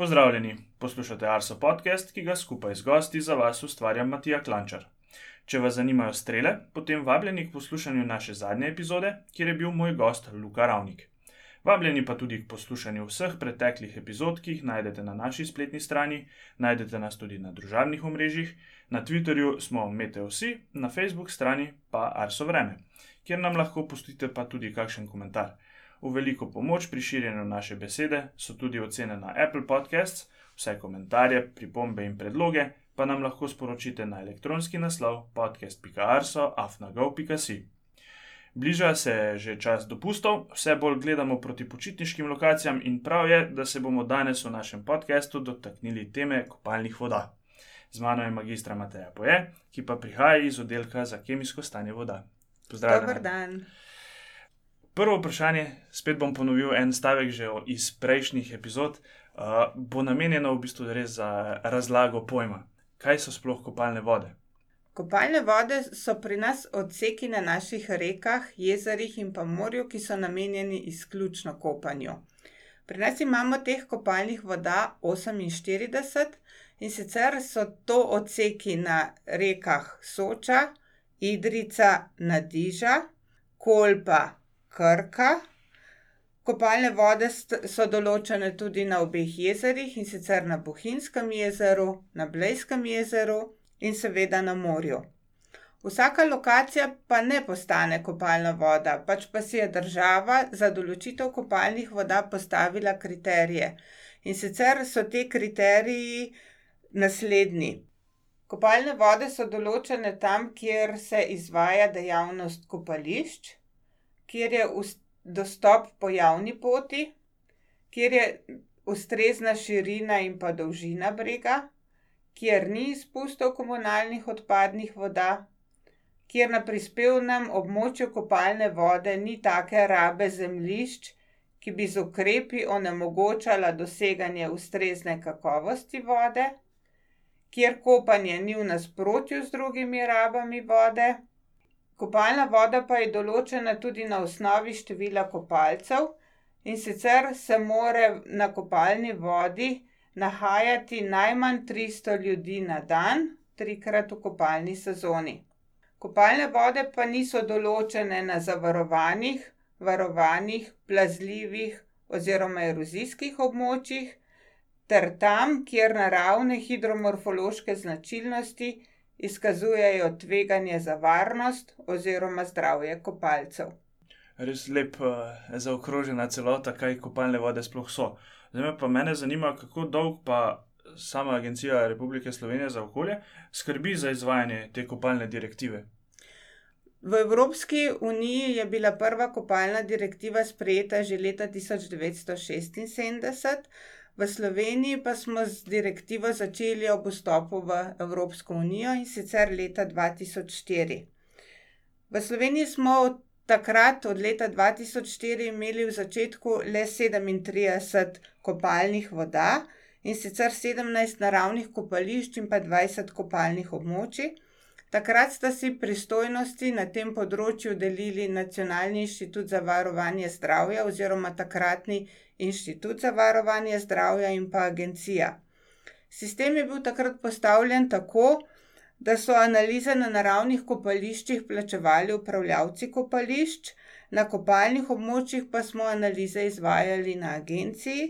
Pozdravljeni, poslušate Arso podcast, ki ga skupaj z gosti za vas ustvarja Matija Klančar. Če vas zanimajo strele, potem vabljeni k poslušanju naše zadnje epizode, kjer je bil moj gost Luka Ravnik. Vabljeni pa tudi k poslušanju vseh preteklih epizod, ki jih najdete na naši spletni strani, najdete nas tudi na družabnih omrežjih, na Twitterju smo MeteoSi, na Facebook strani pa Arso Vreme, kjer nam lahko pustite pa tudi kakšen komentar. V veliko pomoč pri širjenju naše besede so tudi ocene na Apple Podcasts, vse komentarje, pripombe in predloge pa nam lahko sporočite na elektronski naslov podcast.arso.afnago.si. Bliža se že čas dopustov, vse bolj gledamo proti počitniškim lokacijam in prav je, da se bomo danes v našem podkastu dotaknili teme kopalnih voda. Z mano je magistra Mateja Poje, ki pa prihaja iz oddelka za kemijsko stanje voda. Pozdravljen. Dobar dan. Prvo vprašanje, spet bom ponovil en stavek že iz prejšnjih epizod, uh, bo namenjeno v bistvu res za razlago pojma. Kaj so sploh kopalne vode? Kopalne vode so pri nas odseki na naših rekah, jezerih in pa morju, ki so namenjeni izključno kopanju. Pri nas imamo teh kopalnih voda 48 in sicer so to odseki na rekah Soča, Idrica, Nadiža, Kolpa, Krka. Kopalne vode so določene tudi na obeh jezerih in sicer na Bohinjskem jezeru, na Blejskem jezeru in seveda na morju. Vsaka lokacija pa ne postane kopalna voda, pač pa si je država za določitev kopalnih voda postavila kriterije. In sicer so te kriteriji naslednji. Kopalne vode so določene tam, kjer se izvaja dejavnost kopališč, kjer je dostop po javni poti, kjer je ustrezna širina in pa dolžina brega kjer ni izpustov komunalnih odpadnih voda, kjer na prispevnem območju kopalne vode ni take rabe zemljišč, ki bi z ukrepi onemogočala doseganje ustrezne kakovosti vode, kjer kopanje ni v nasprotju z drugimi rabami vode. Kopalna voda pa je določena tudi na osnovi števila kopalcev, in sicer se more na kopalni vodi nahajati najmanj 300 ljudi na dan, trikrat v kopalni sezoni. Kopalne vode pa niso določene na zavarovanih, varovanih, plazljivih oziroma erozijskih območjih, ter tam, kjer naravne hidromorfološke značilnosti izkazujejo tveganje za varnost oziroma zdravje kopalcev. Res lepo je uh, zaokrožena celota, kaj kopalne vode sploh so. Zdaj pa mene zanima, kako dolg pa sama Agencija Republike Slovenije za okolje skrbi za izvajanje te kopalne direktive. V Evropski uniji je bila prva kopalna direktiva sprejeta že leta 1976, v Sloveniji pa smo z direktivo začeli ob vstopu v Evropsko unijo in sicer leta 2004. V Sloveniji smo od takrat, od leta 2004, imeli v začetku le 37 kopalnih voda in sicer 17 naravnih kopališč in pa 20 kopalnih območij. Takrat sta si pristojnosti na tem področju delili Nacionalni inštitut za varovanje zdravja oziroma takratni Inštitut za varovanje zdravja in pa agencija. Sistem je bil takrat postavljen tako, da so analize na naravnih kopališčih plačevali upravljavci kopališč, na kopalnih območjih pa smo analize izvajali na agenciji.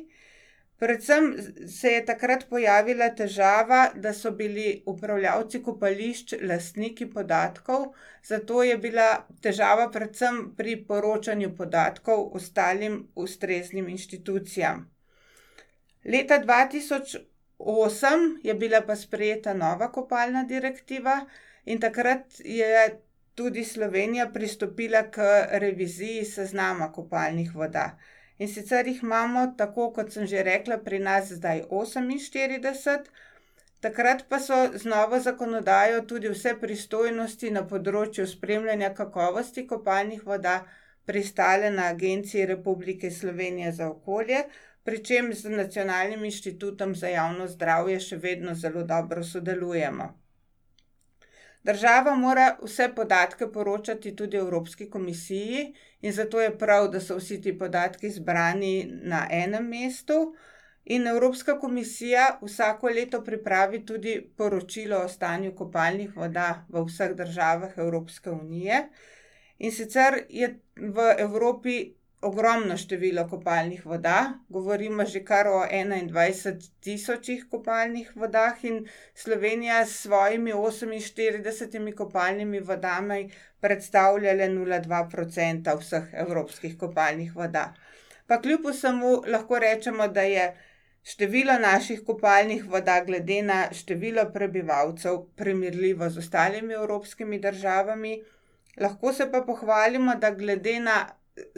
Predvsem se je takrat pojavila težava, da so bili upravljavci kopališč lastniki podatkov, zato je bila težava predvsem pri poročanju podatkov ostalim ustreznim inštitucijam. Leta 2000 osem je bila pa sprejeta nova kopalna direktiva, in takrat je tudi Slovenija pristopila k reviziji seznama kopalnih voda. In sicer jih imamo, tako kot sem že rekla, pri nas zdaj 48, takrat pa so z novo zakonodajo tudi vse pristojnosti na področju spremljanja kakovosti kopalnih voda pristale na Agenciji Republike Slovenije za okolje, pri čem z Nacionalnim inštitutom za javno zdravje še vedno zelo dobro sodelujemo. Država mora vse podatke poročati tudi Evropski komisiji, in zato je prav, da so vsi ti podatki zbrani na enem mestu. In Evropska komisija vsako leto pripravi tudi poročilo o stanju kopalnih voda v vseh državah Evropske unije. In sicer je v Evropi ogromno število kopalnih voda, govorimo že kar o enaindvajset tisočih kopalnih vodah in Slovenija s svojimi oseminštiridesetimi kopalnimi vodami predstavlja le nula dva procenta vseh evropskih kopalnih voda. Pa kljub vsemu lahko rečemo, da je število naših kopalnih voda glede na število prebivalcev primerljivo z ostalimi evropskimi državami. Lahko se pa pohvalimo, da glede na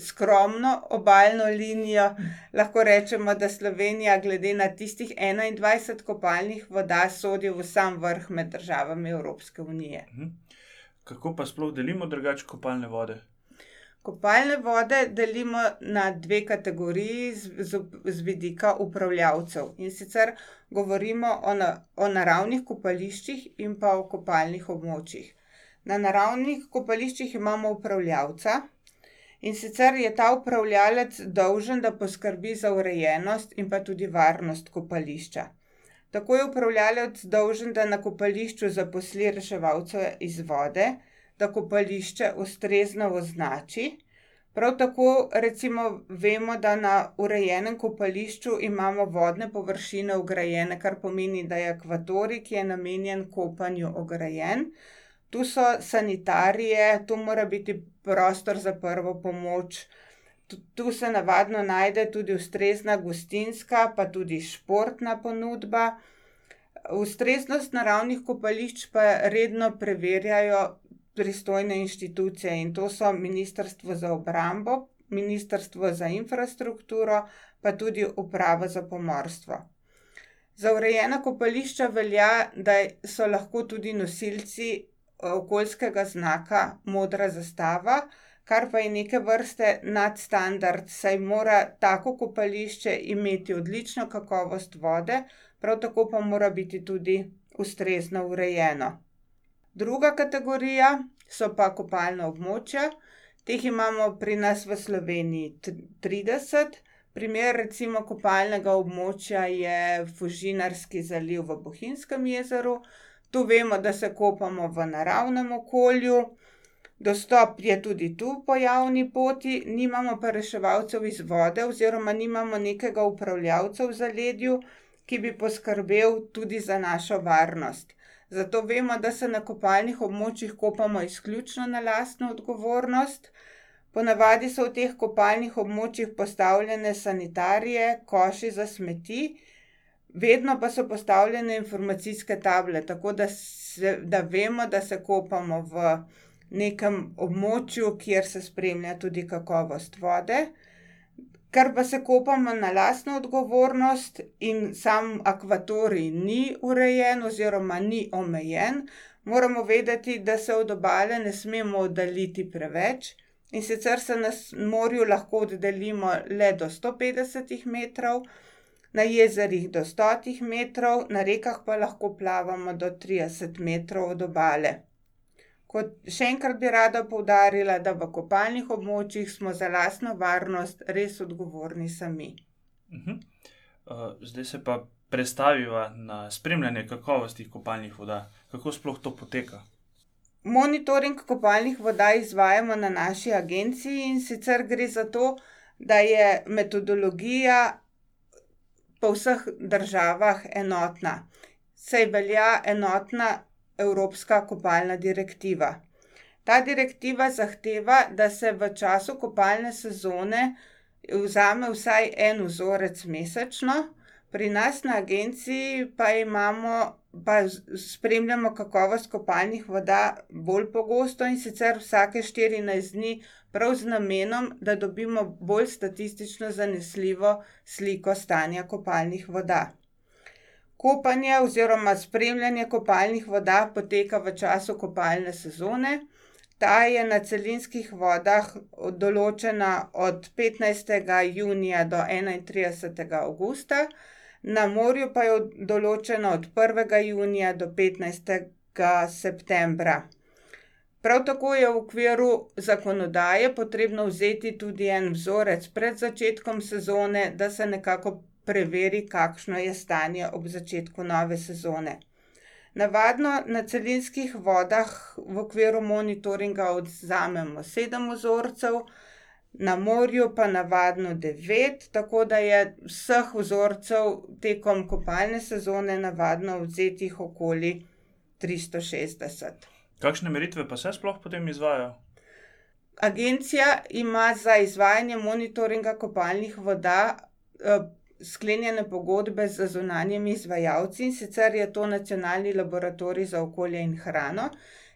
skromno obalno linijo lahko rečemo, da Slovenija glede na tistih enaindvajset kopalnih voda sodi v sam vrh med državami Evropske unije. Kako pa sploh delimo drugače kopalne vode? Kopalne vode delimo na dve kategoriji z z vidika upravljavcev, in sicer govorimo o o naravnih kopališčih in pa o kopalnih območjih. Na naravnih kopališčih imamo upravljavca, in sicer je ta upravljavec dolžen, da poskrbi za urejenost in pa tudi varnost kopališča. Tako je upravljavec dolžen, da na kopališču zaposli reševalce iz vode, da kopališče ustrezno označi, prav tako recimo vemo, da na urejenem kopališču imamo vodne površine ograjene, kar pomeni, da je akvatorij, ki je namenjen kopanju, ograjen. Tu so sanitarije, tu mora biti prostor za prvo pomoč, tu se navadno najde tudi ustrezna gostinska pa tudi športna ponudba. Ustreznost naravnih kopališč pa redno preverjajo pristojne inštitucije, in to so Ministrstvo za obrambo, Ministrstvo za infrastrukturo pa tudi Uprava za pomorstvo. Za urejena kopališča velja, da so lahko tudi nosilci okoljskega znaka modra zastava, kar pa je neke vrste nadstandard, saj mora tako kopališče imeti odlično kakovost vode, prav tako pa mora biti tudi ustrezno urejeno. Druga kategorija so pa kopalna območja. Teh imamo pri nas v Sloveniji trideset. Primer recimo kopalnega območja je Fužinarski zaliv v Bohinjskem jezeru. Tu vemo, da se kopamo v naravnem okolju, dostop je tudi tu po javni poti, nimamo pa reševalcev iz vode oziroma nimamo nekega upravljavca v zaledju, ki bi poskrbel tudi za našo varnost. Zato vemo, da se na kopalnih območjih kopamo izključno na lastno odgovornost. Ponavadi so v teh kopalnih območjih postavljene sanitarije, koši za smeti, vedno pa so postavljene informacijske table, tako da da vemo, da se kopamo v nekem območju, kjer se spremlja tudi kakovost vode. Ker pa se kopamo na lastno odgovornost in sam akvatorij ni urejen oziroma ni omejen, moramo vedeti, da se od obale ne smemo oddaljiti preveč, in sicer se na morju lahko oddaljimo le do sto petdesetih metrov, na jezerih do stotih metrov, na rekah pa lahko plavamo do trideset metrov od obale. Kot, še enkrat bi rada poudarila, da v kopalnih območjih smo za lastno varnost res odgovorni sami. zdaj se pa prestaviva na spremljanje kakovosti kopalnih voda. Kako sploh to poteka? Monitoring kopalnih voda izvajamo na naši agenciji, in sicer gre za to, da je metodologija po vseh državah enotna. Saj velja enotna evropska kopalna direktiva. Ta direktiva zahteva, da se v času kopalne sezone vzame vsaj en vzorec mesečno, pri nas na agenciji pa imamo, pa spremljamo kakovost kopalnih voda bolj pogosto, in sicer vsake štirinajst dni, prav z namenom, da dobimo bolj statistično zanesljivo sliko stanja kopalnih voda. Kopanje oziroma spremljanje kopalnih voda poteka v času kopalne sezone. Ta je na celinskih vodah določena od petnajstega junija do enaintridesetega avgusta, na morju pa je določena od prvega junija do petnajstega septembra. Prav tako je v okviru zakonodaje potrebno vzeti tudi en vzorec pred začetkom sezone, da se nekako preveri, kakšno je stanje ob začetku nove sezone. Navadno na celinskih vodah v okviru monitoringa odvzamemo sedem vzorcev, na morju pa navadno devet, tako da je vseh vzorcev tekom kopalne sezone navadno odvzetih okoli tristo šestdeset. Kakšne meritve pa se sploh potem izvajajo? Agencija ima za izvajanje monitoringa kopalnih voda, sklenjene pogodbe z zunanjimi izvajalci, in sicer je to Nacionalni laboratorij za okolje in hrano.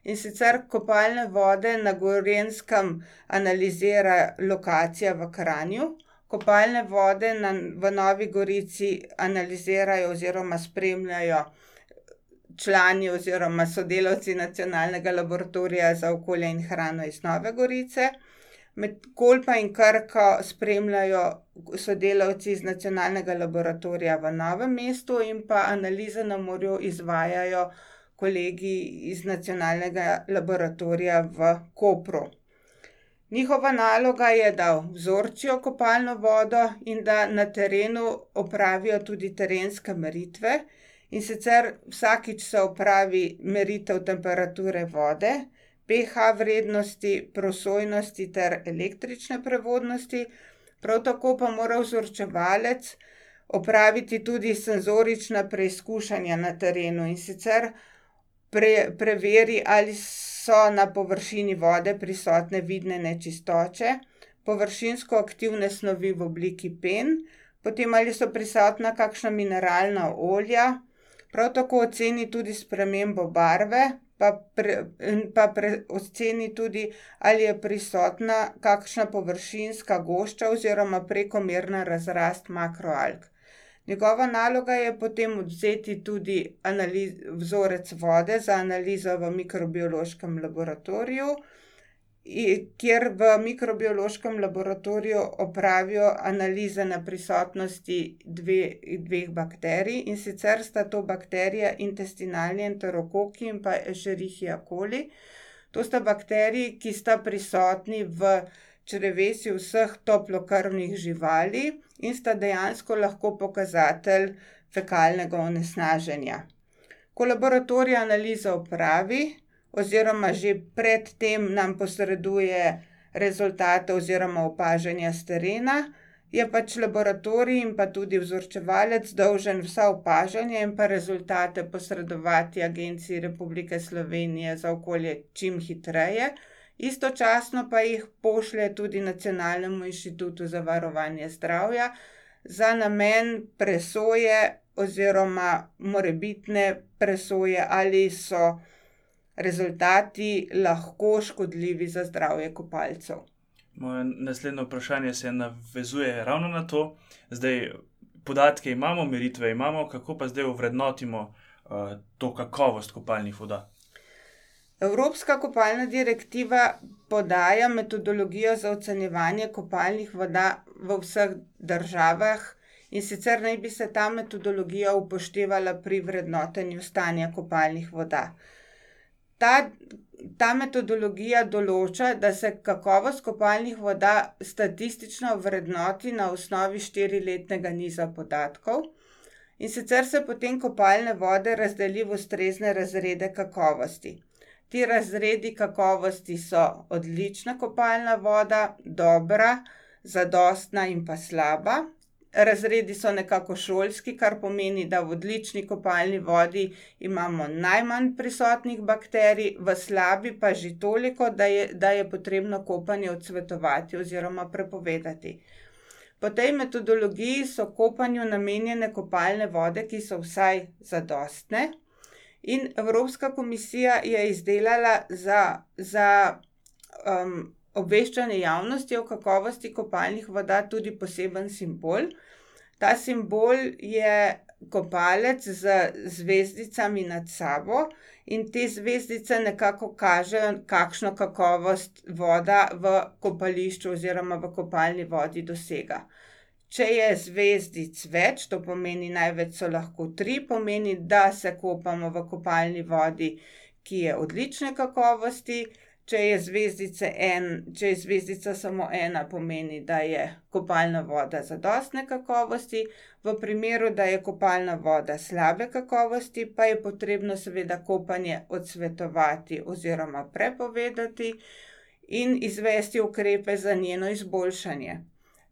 In sicer kopalne vode na Gorenjskem analizira lokacija v Kranju, kopalne vode na, v Novi Gorici analizirajo oziroma spremljajo člani oziroma sodelavci Nacionalnega laboratorija za okolje in hrano iz Nove Gorice. Kolpo in Krko spremljajo sodelavci iz Nacionalnega laboratorija v Novem mestu in pa analize na morju izvajajo kolegi iz Nacionalnega laboratorija v Kopru. Njihova naloga je, da vzorčijo kopalno vodo in da na terenu opravijo tudi terenske meritve. In sicer vsakič se opravi meritev temperature vode, pH-vrednosti, prosojnosti ter električne prevodnosti. Prav tako pa mora vzorčevalec opraviti tudi senzorična preizkušanja na terenu, in sicer preveri, ali so na površini vode prisotne vidne nečistoče, površinsko aktivne snovi v obliki pen, potem ali so prisotna kakšna mineralna olja, prav tako oceni tudi spremembo barve pa in pa oceni tudi, ali je prisotna kakšna površinska gošča oziroma prekomerna razrast makroalg. Njegova naloga je potem odvzeti tudi vzorec vode za analizo v mikrobiološkem laboratoriju, kjer v mikrobiološkem laboratoriju opravijo analize na prisotnosti dveh bakterij, in sicer sta to bakterija intestinalni enterokoki in pa escherichia coli. To sta bakteriji, ki sta prisotni v črevesju vseh toplokrvnih živali in sta dejansko lahko pokazatelj fekalnega onesnaženja. Ko laboratorij analizo opravi oziroma že pred tem nam posreduje rezultate oziroma opažanja s terena, je pač laboratorij in pa tudi vzorčevalec dolžen vsa opažanja in pa rezultate posredovati Agenciji Republike Slovenije za okolje čim hitreje. Istočasno pa jih pošlje tudi Nacionalnemu inštitutu za varovanje zdravja za namen presoje oziroma morebitne presoje, ali so rezultati lahko škodljivi za zdravje kopalcev. Moje naslednje vprašanje se navezuje ravno na to. Zdaj, podatke imamo, meritve imamo, kako pa zdaj ovrednotimo, to kakovost kopalnih voda? Evropska kopalna direktiva podaja metodologijo za ocenjevanje kopalnih voda v vseh državah, in sicer naj bi se ta metodologija upoštevala pri vrednotenju stanja kopalnih voda. Ta, ta metodologija določa, da se kakovost kopalnih voda statistično ovrednoti na osnovi štiriletnega niza podatkov, in sicer se potem kopalne vode razdeli v ustrezne razrede kakovosti. Ti razredi kakovosti so odlična kopalna voda, dobra, zadostna in pa slaba. Razredi so nekako šolski, kar pomeni, da v odlični kopalni vodi imamo najmanj prisotnih bakterij, v slabi pa že toliko, da je, da je potrebno kopanje odsvetovati oziroma prepovedati. Po tej metodologiji so kopanju namenjene kopalne vode, ki so vsaj zadostne, in Evropska komisija je izdelala za, za, obveščanje javnosti o kakovosti kopalnih voda tudi poseben simbol. Ta simbol je kopalec z zvezdicami nad sabo in te zvezdice nekako kažejo, kakšno kakovost voda v kopališču oziroma v kopalni vodi dosega. Če je zvezdic več, to pomeni največ so lahko tri, pomeni, da se kopamo v kopalni vodi, ki je odlične kakovosti, če je zvezdice če je zvezdica samo ena, pomeni, da je kopalna voda zadostne kakovosti, V primeru, da je kopalna voda slabe kakovosti, pa je potrebno seveda kopanje odsvetovati oziroma prepovedati in izvesti ukrepe za njeno izboljšanje.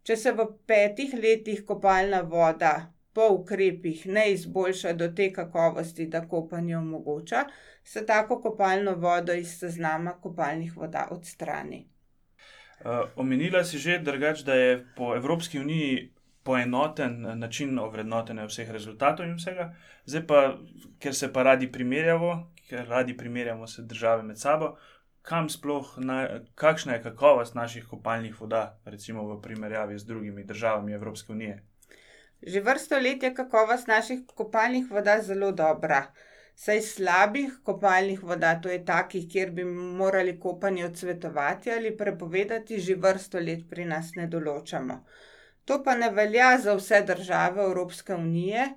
Če se v petih letih kopalna voda po ukrepih ne izboljša do te kakovosti, da kopanje omogoča, se tako kopalno vodo iz seznama kopalnih voda odstrani. Uh, omenila si že, drgač, da je po Evropski uniji poenoten način ovrednotenja vseh rezultatov in vsega, zdaj pa, ker se pa radi primerjamo, ker radi primerjamo se države med sabo, kam sploh, na, kakšna je kakovost naših kopalnih voda, recimo v primerjavi z drugimi državami Evropske unije. Že vrsto let je kakovost naših kopalnih voda zelo dobra. Saj slabih kopalnih voda, to je takih, kjer bi morali kopanje odsvetovati ali prepovedati, že vrsto let pri nas ne določamo. To pa ne velja za vse države Evropske unije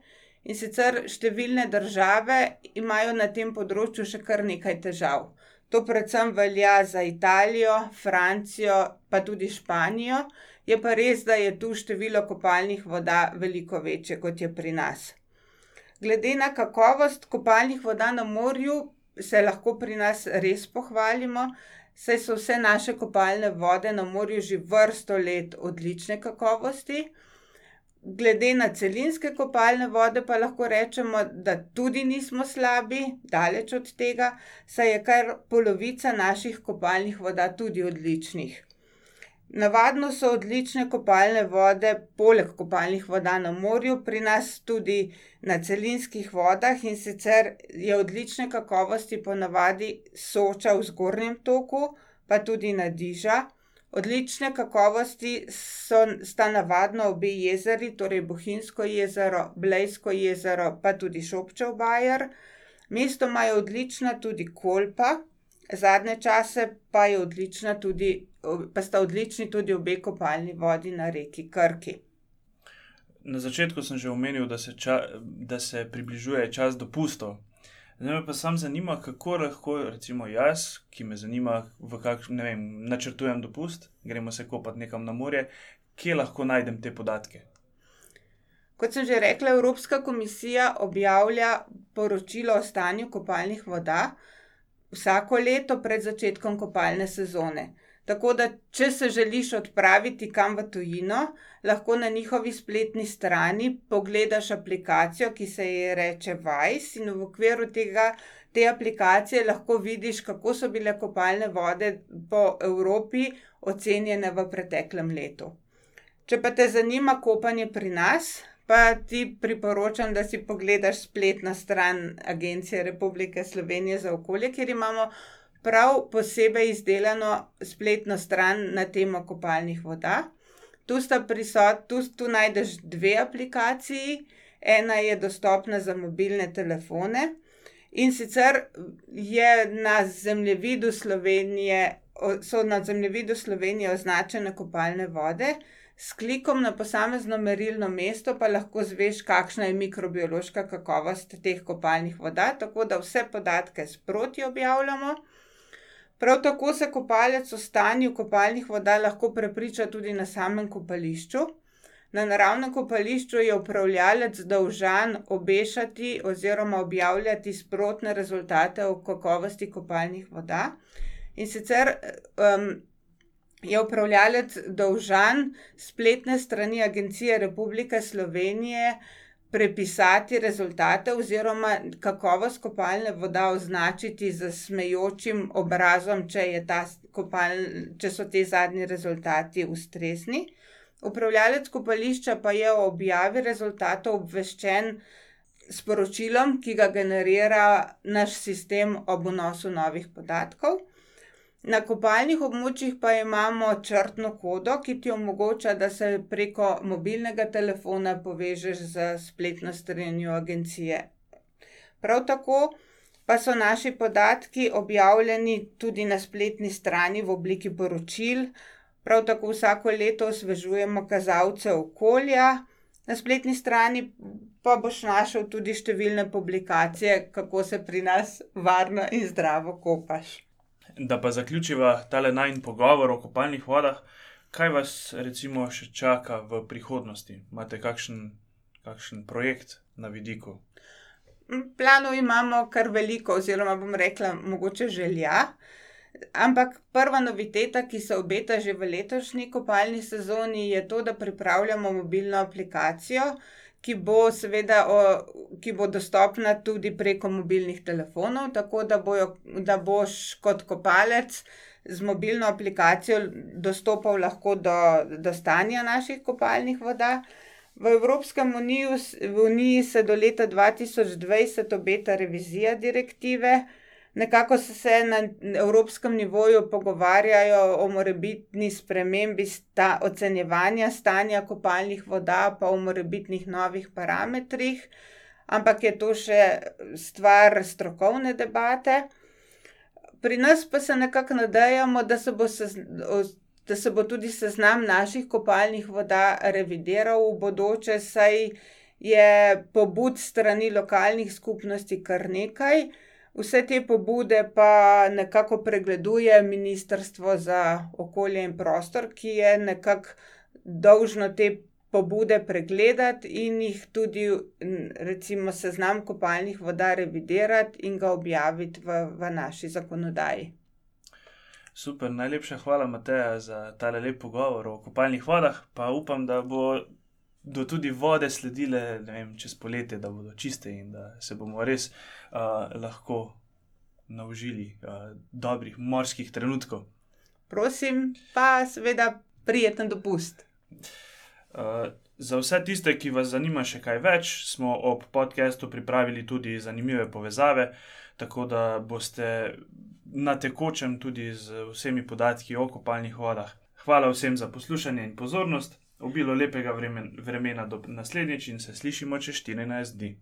in sicer številne države imajo na tem področju še kar nekaj težav. To predvsem velja za Italijo, Francijo, pa tudi Španijo, je pa res, da je tu število kopalnih voda veliko večje, kot je pri nas. Glede na kakovost kopalnih voda na morju, se lahko pri nas res pohvalimo, saj so vse naše kopalne vode na morju že vrsto let odlične kakovosti. Glede na celinske kopalne vode pa lahko rečemo, da tudi nismo slabi, daleč od tega, saj je kar polovica naših kopalnih voda tudi odličnih. Navadno so odlične kopalne vode, poleg kopalnih voda na morju, pri nas tudi na celinskih vodah, in sicer je odlične kakovosti ponavadi Soča v zgornjem toku, pa tudi Nadiža. Odlične kakovosti so, sta navadno obe jezeri, torej Bohinjsko jezero, Blejsko jezero, pa tudi Šobčev bajer. Mestoma je odlična tudi Kolpa, zadnje čase pa tudi pa sta odlični tudi obe kopalni vodi na reki Krki. Na začetku sem že omenil, da se, ča, da se približuje čas dopustov. Zdaj me pa sam zanima, kako lahko, recimo jaz, ki me zanima, v kakšnem, ne vem, načrtujem dopust, gremo se kopati nekam na morje, kje lahko najdem te podatke. Kot sem že rekla, Evropska komisija objavlja poročilo o stanju kopalnih voda vsako leto pred začetkom kopalne sezone. Tako da, če se želiš odpraviti kam v tujino, lahko na njihovi spletni strani pogledaš aplikacijo, ki se ji reče Vice, in v okviru tega, te aplikacije lahko vidiš, kako so bile kopalne vode po Evropi ocenjene v preteklem letu. Če pa te zanima kopanje pri nas, pa ti priporočam, da si pogledaš spletno stran Agencije Republike Slovenije za okolje, kjer imamo prav posebej izdelano spletno stran na temo kopalnih voda. Tu, prisot, tu, tu najdeš dve aplikaciji, ena je dostopna za mobilne telefone in sicer je na zemljevidu Slovenije, so na zemljevidu Slovenije označene kopalne vode. S klikom na posamezno merilno mesto pa lahko zveš, kakšna je mikrobiološka kakovost teh kopalnih voda, tako da vse podatke sproti objavljamo. Prav tako se kopalec o stanju kopalnih voda lahko prepriča tudi na samem kopališču. Na naravnem kopališču je upravljalec dolžan obešati oziroma objavljati sprotne rezultate o kakovosti kopalnih voda. In sicer um, je upravljalec dolžan spletne strani Agencije Republike Slovenije prepisati rezultate oziroma kakovost kopalne voda označiti z smejočim obrazom, če, kopal, če so ti zadnji rezultati ustrezni. Upravljalec kopališča pa je o objavi rezultatov obveščen s poročilom, ki ga generira naš sistem ob vnosu novih podatkov. Na kopalnih območjih pa imamo črtno kodo, ki ti omogoča, da se preko mobilnega telefona povežeš z spletno stranjo agencije. Prav tako pa so naši podatki objavljeni tudi na spletni strani v obliki poročil, prav tako vsako leto osvežujemo kazalce okolja, na spletni strani pa boš našel tudi številne publikacije, kako se pri nas varno in zdravo kopaš da pa zaključiva tale najn pogovor o kopalnih vodah, kaj vas recimo še čaka v prihodnosti? Imate kakšen, kakšen projekt na vidiku? Planov imamo kar veliko, oziroma bom rekla, mogoče želja. Ampak prva noviteta, ki se obeta že v letošnji kopalni sezoni, je to, da pripravljamo mobilno aplikacijo, ki bo seveda ki bo dostopna tudi preko mobilnih telefonov, tako da bojo, da boš kot kopalec z mobilno aplikacijo dostopal lahko do, do stanja naših kopalnih voda. V Evropskem uniju, v Uniji se do leta dva tisoč dvajset obeta revizija direktive. Nekako so se na evropskem nivoju pogovarjajo o morebitni spremembi ocenjevanja stanja kopalnih voda pa o morebitnih novih parametrih. Ampak je to še stvar strokovne debate. Pri nas pa se nekako nadejamo, da se bo da se bo tudi seznam naših kopalnih voda revidiral v bodoče, saj je pobud strani lokalnih skupnosti kar nekaj. Vse te pobude pa nekako pregleduje Ministrstvo za okolje in prostor, ki je nekako dolžno te pobude pregledati in jih tudi, recimo seznam kopalnih voda revidirati in ga objaviti v, v naši zakonodaji. Super, najlepša hvala, Mateja, za tale lep pogovor o kopalnih vodah, pa upam, da bodo tudi vode sledile, vem, čez poletje, da bodo čiste in da se bomo res, lahko naužili, dobrih morskih trenutkov. Prosim, pa seveda prijeten dopust. za vse tiste, ki vas zanima še kaj več, smo ob podcastu pripravili tudi zanimive povezave, tako da boste na tekočem tudi z vsemi podatki o kopalnih vodah. Hvala vsem za poslušanje in pozornost, obilo lepega vremena do naslednjič in se slišimo čez štirinajst dni.